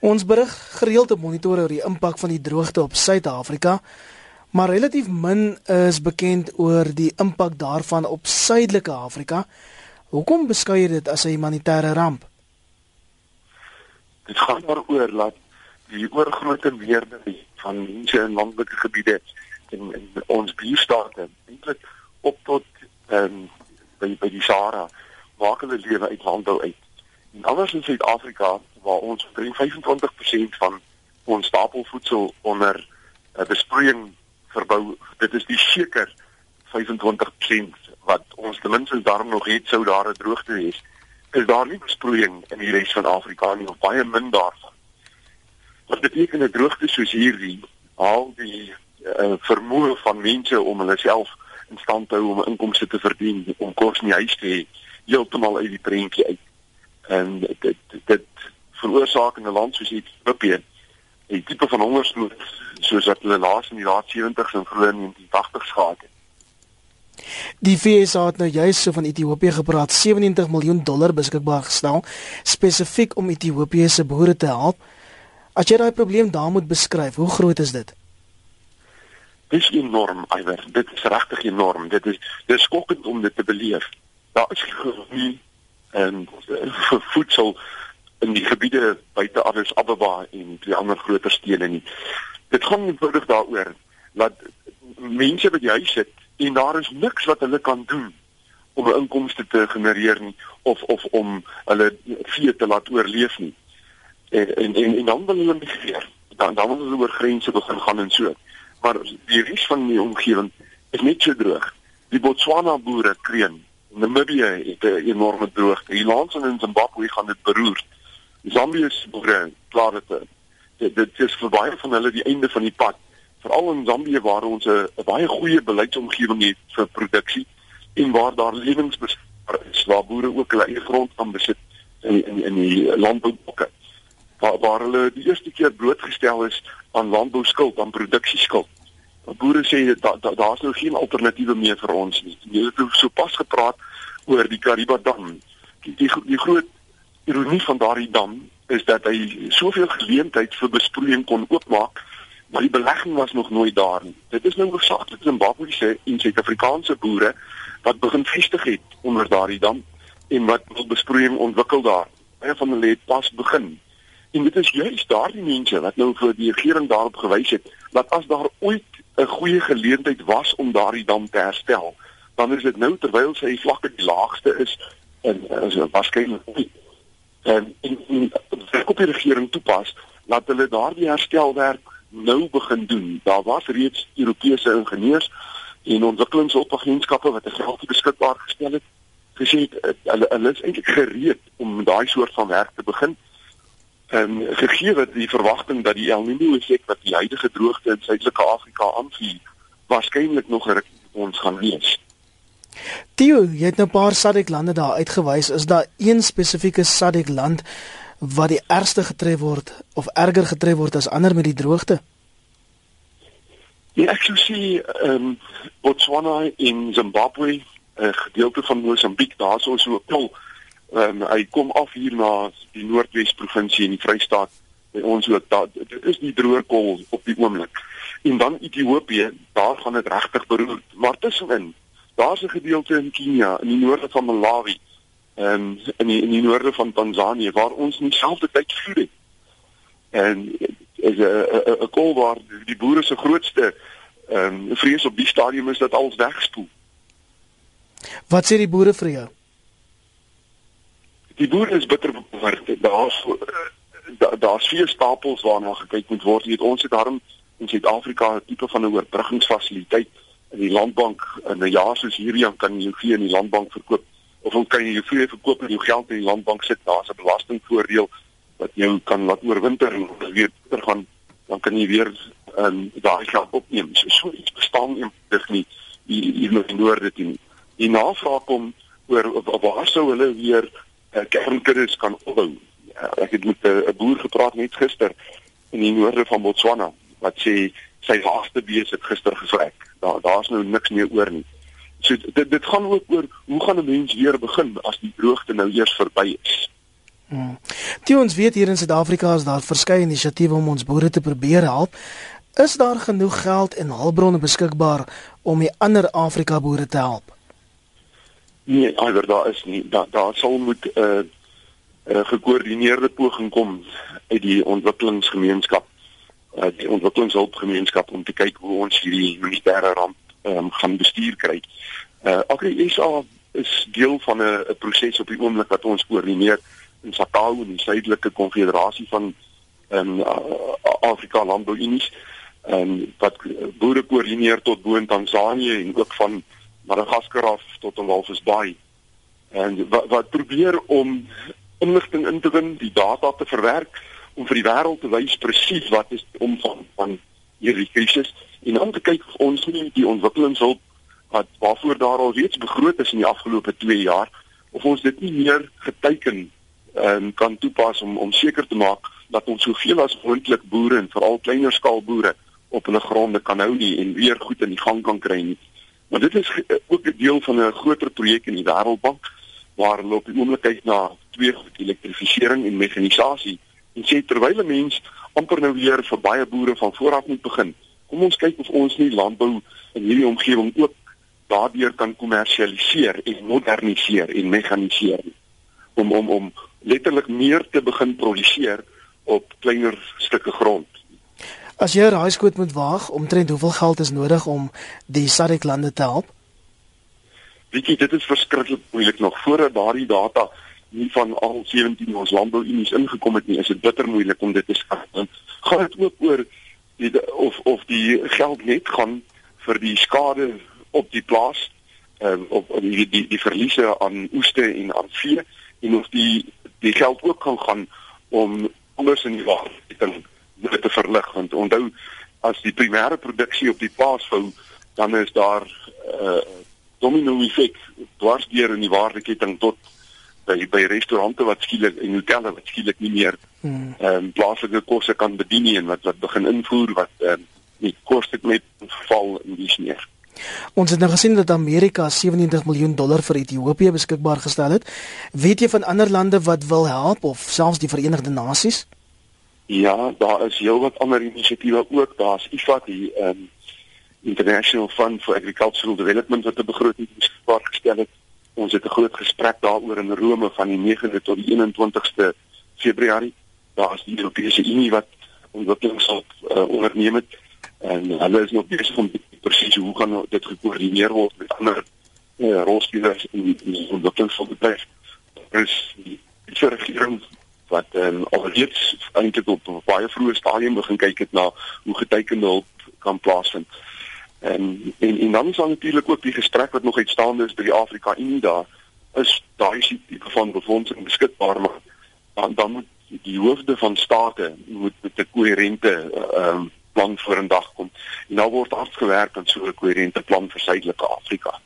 Ons berig gereeld op monitore oor die impak van die droogte op Suid-Afrika, maar relatief min is bekend oor die impak daarvan op Suidelike Afrika. Hoekom beskou jy dit as 'n humanitêre ramp? Dit gaan daaroor dat die oorgrootste meerderheid van mense in landelike gebiede in, in ons buurstate eintlik op tot ehm um, by by die Sahara maak hulle lewe uit landbou uit. En anders in Suid-Afrika waar ons 25% van ons stapelvoedsel onder uh, besproeiing verbou, dit is die seker 25% wat ons ten minste daarom nog het sou daar 'n droogte wees. Is daar nie besproeiing in die res van Afrika nie of baie min daarvan. Wat beteken 'n droogte soos hierdie haal die uh, vermoë van mense om hulle self in stand te hou om inkomste te verdien om kos in die huis te hê heeltemal uit die prentjie uit en dit dit veroorsaak in 'n land soos Ethiopië 'n tipe van hongersnood soos wat hulle laas in die laat 70s en vroeg in die 80s gehad het. Die FSA het nou juis so van Ethiopië gepraat 97 miljoen dollar beskikbaar gestel spesifiek om Ethiopië se boere te help. As jy daai probleem daar moet beskryf, hoe groot is dit? Dit is enorm, Iwer. Dit is regtig enorm. Dit is dis skokkend om dit te beleef. Daar is nie en vir voedsel in die gebiede buite Addis Ababa en die ander groter stede nie. Dit gaan eenvoudig daaroor dat mense by die huis sit en daar is niks wat hulle kan doen om 'n inkomste te genereer nie of of om hulle vee te laat oorleef nie. En en en, en dan wil hulle migreer. Dan dan wil hulle oor grense begin gaan en so. Maar die res van die omgewing is net so droog. Die Botswana boere kreun Namibië het 'n enorme droogte. Die lands in Zimbabwe gaan dit beroer. Zambië se boere klaar dit. Dit dit is vir baie van hulle die einde van die pad. Veral in Zambië waar ons 'n baie goeie beleidsomgewing het vir produksie en waar daar lewensbespaar is waar boere ook hulle eie grond kan besit in in in die landboubokke. Waar waar hulle die eerste keer blootgestel is aan landbouskuld, aan produksieskuld boere sê dat daar's da, nou geen alternatiewe meer vir ons nie. Jy het so pas gepraat oor die Kariba dam. Die, die die groot ironie van daardie dam is dat hy soveel geleentheid vir besproeiing kon oopmaak, maar die belegging was nog nooit daar nie. Dit is nou hoofsaaklik Zimbabwese en Suid-Afrikaanse boere wat begin vestig het onder daardie dam en wat wil besproeiing ontwikkel daar. Baie van hulle het pas begin. En dit is juist daardie mense wat nou vir die regering daarop gewys het dat as daar ooit 'n goeie geleentheid was om daardie dam te herstel, dan is dit nou terwyl sy vlakke die laagste is en is waarskynlik en in die op die regering toepas dat hulle daardie herstelwerk nou begin doen. Daar was reeds Europese ingenieurs en ontwikkelingshulpagentskappe wat geld beskikbaar gestel het gesê hulle hulle is eintlik gereed om daai soort van werk te begin en gegee wat die verwagting dat die El Niño effek wat die huidige droogte in Suidelike Afrika aanvuur waarskynlik nog 'n rukkie ons gaan wees. Tio, jy het nou 'n paar SADC lande daar uitgewys. Is daar een spesifieke SADC land wat die ergste getref word of erger getref word as ander met die droogte? Ja, ek sou sê ehm um, Botswana en Zimbabwe, 'n uh, gedeelte van Mosambiek, daar's so 'n so klop Ehm um, hy kom af hier na die Noordwes provinsie in die Vrystaat by ons ook dat dit is die droërkol op die oomblik. En dan Ethiopië, daar gaan dit regtig beroerd. Maar tussenin, daar's 'n gedeelte in Kenia, in die noorde van Malawi, ehm um, in die in die noorde van Tansanië waar ons nie selfde tyd vloed het. En is 'n 'n kol waar die boere se grootste ehm um, vrees op die stadium is dat alles wegspoel. Wat sê die boere vir jou? die boere is bitter bekommerd. Daar's daar's vier stapels waarna gekyk moet word. Jy weet ons het daarom in Suid-Afrika 'n tipe van 'n oorbruggingsfasiliteit in die landbank in 'n jaar soos hierdie dan kan jy jou vee in die landbank verkoop of dan kan jy jou vee verkoop en jou geld in die landbank sit. Daar's 'n belastingvoordeel wat jou kan laat oorwinter en weer teruggaan dan kan jy weer um, daai geld opneem. So, so iets bestaan eendag nie hier in die noorde teen. Die navraag kom oor waar sou hulle weer uh, kernkuddes kan opbou. Uh, ek het met 'n uh, boer gepraat net gister in die noorde van Botswana wat sê sy laaste bees het gister gevrek. Daar daar's nou niks meer oor nie. So dit dit gaan ook oor hoe gaan 'n mens weer begin as die droogte nou eers verby is. Hmm. Die ons weet hier in Suid-Afrika is daar verskeie inisiatiewe om ons boere te probeer help. Is daar genoeg geld en hulpbronne beskikbaar om die ander Afrika boere te help? Nee, alhoewel daar is nie. Daar daar sal moet 'n uh, 'n uh, gekoördineerde poging kom uit die ontwikkelingsgemeenskap, uh, die ontwikkelingshulpgemeenskap om te kyk hoe ons hierdie humanitêre ramp um, gaan bestuur kry. Uh Agri SA is deel van 'n proses op die oomblik wat ons koördineer in SADC in die suidelike konfederasie van ehm um, Afrika Landbouunies en um, wat boere koördineer tot bo in Tansanië en ook van Madagaskar af tot aan Walvis Bay. En wat, wat probeer om inligting in te win, die data te verwerk om vir die wêreld te wys presies wat is die omvang van hierdie krisis en dan te kyk of ons nie die ontwikkelingshulp wat waarvoor daar al reeds begroot is in die afgelope 2 jaar of ons dit nie meer geteken um, kan toepas om om seker te maak dat ons soveel as moontlik boere en veral kleiner skaal boere op hulle gronde kan hou nie en weer goed in die gang kan kry nie. Maar dit is ook 'n deel van 'n groter projek in die Wêreldbank waar hulle op die oomblik kyk na twee goed elektrifisering en mekanisasie en sê terwyl 'n mens amper nou weer vir baie boere van vooraf moet begin. Kom ons kyk of ons nie landbou in hierdie omgewing ook daardeur kan kommersialiseer en moderniseer en mekaniseer om om om letterlik meer te begin produseer op kleiner stukke grond. As jy 'n raaiskoot moet waag, omtrent hoeveel geld is nodig om die SADC lande te help? Weet jy, dit is verskriklik moeilik nog voordat daardie data nie van al 17 ons landbouunies ingekom het nie, is dit bitter moeilik om dit te skat. Gaan dit ook oor die, of of die geld net gaan vir die skade op die plaas, ehm uh, op die die die verliese aan oeste en aan vee en of die die geld ook kan gaan om anders in die waardeketting te verlig want onthou as die primêre produksie op die plaas hou dan is daar 'n uh, domino effek dwars deur in die waardeketting tot by by restaurante wat skielik en hotelle wat skielik nie meer hmm. ehm um, plaaslike kosse kan bedien nie en wat wat begin invoer wat ehm um, die koste net val in die sneeu. Ons het nou gesien dat Amerika 97 miljoen dollar vir Ethiopië beskikbaar gestel het. Weet jy van ander lande wat wil help of selfs die Verenigde Nasies? Ja, daar is heelwat ander inisiatiewe ook. Daar's IFAD, die um, International Fund for Agricultural Development wat 'n begroting beskikbaar gestel het. Ons het 'n groot gesprek daaroor in Rome van die 9de tot die 21ste Februarie. Daar's die Europese Unie wat ontwikkelingshulp uh, onderneem het en hulle is nog besig om presies hoe gaan dit gekoördineer word met ander uh, rolspelers in die, die ontwikkeling van die regering wat um, alreeds eintlik op 'n baie vroeë stadium begin kyk het na hoe getekende hulp kan plaasvind. En en en dan is daar natuurlik ook die gesprek wat nog uitstaande is by die Afrika Unie daar is daai tipe van befondsing beskikbaar maar dan dan moet die hoofde van state moet met 'n koherente ehm um, plan voor in dag kom. En nou word afgewerk aan so 'n koherente plan vir Suidelike Afrika.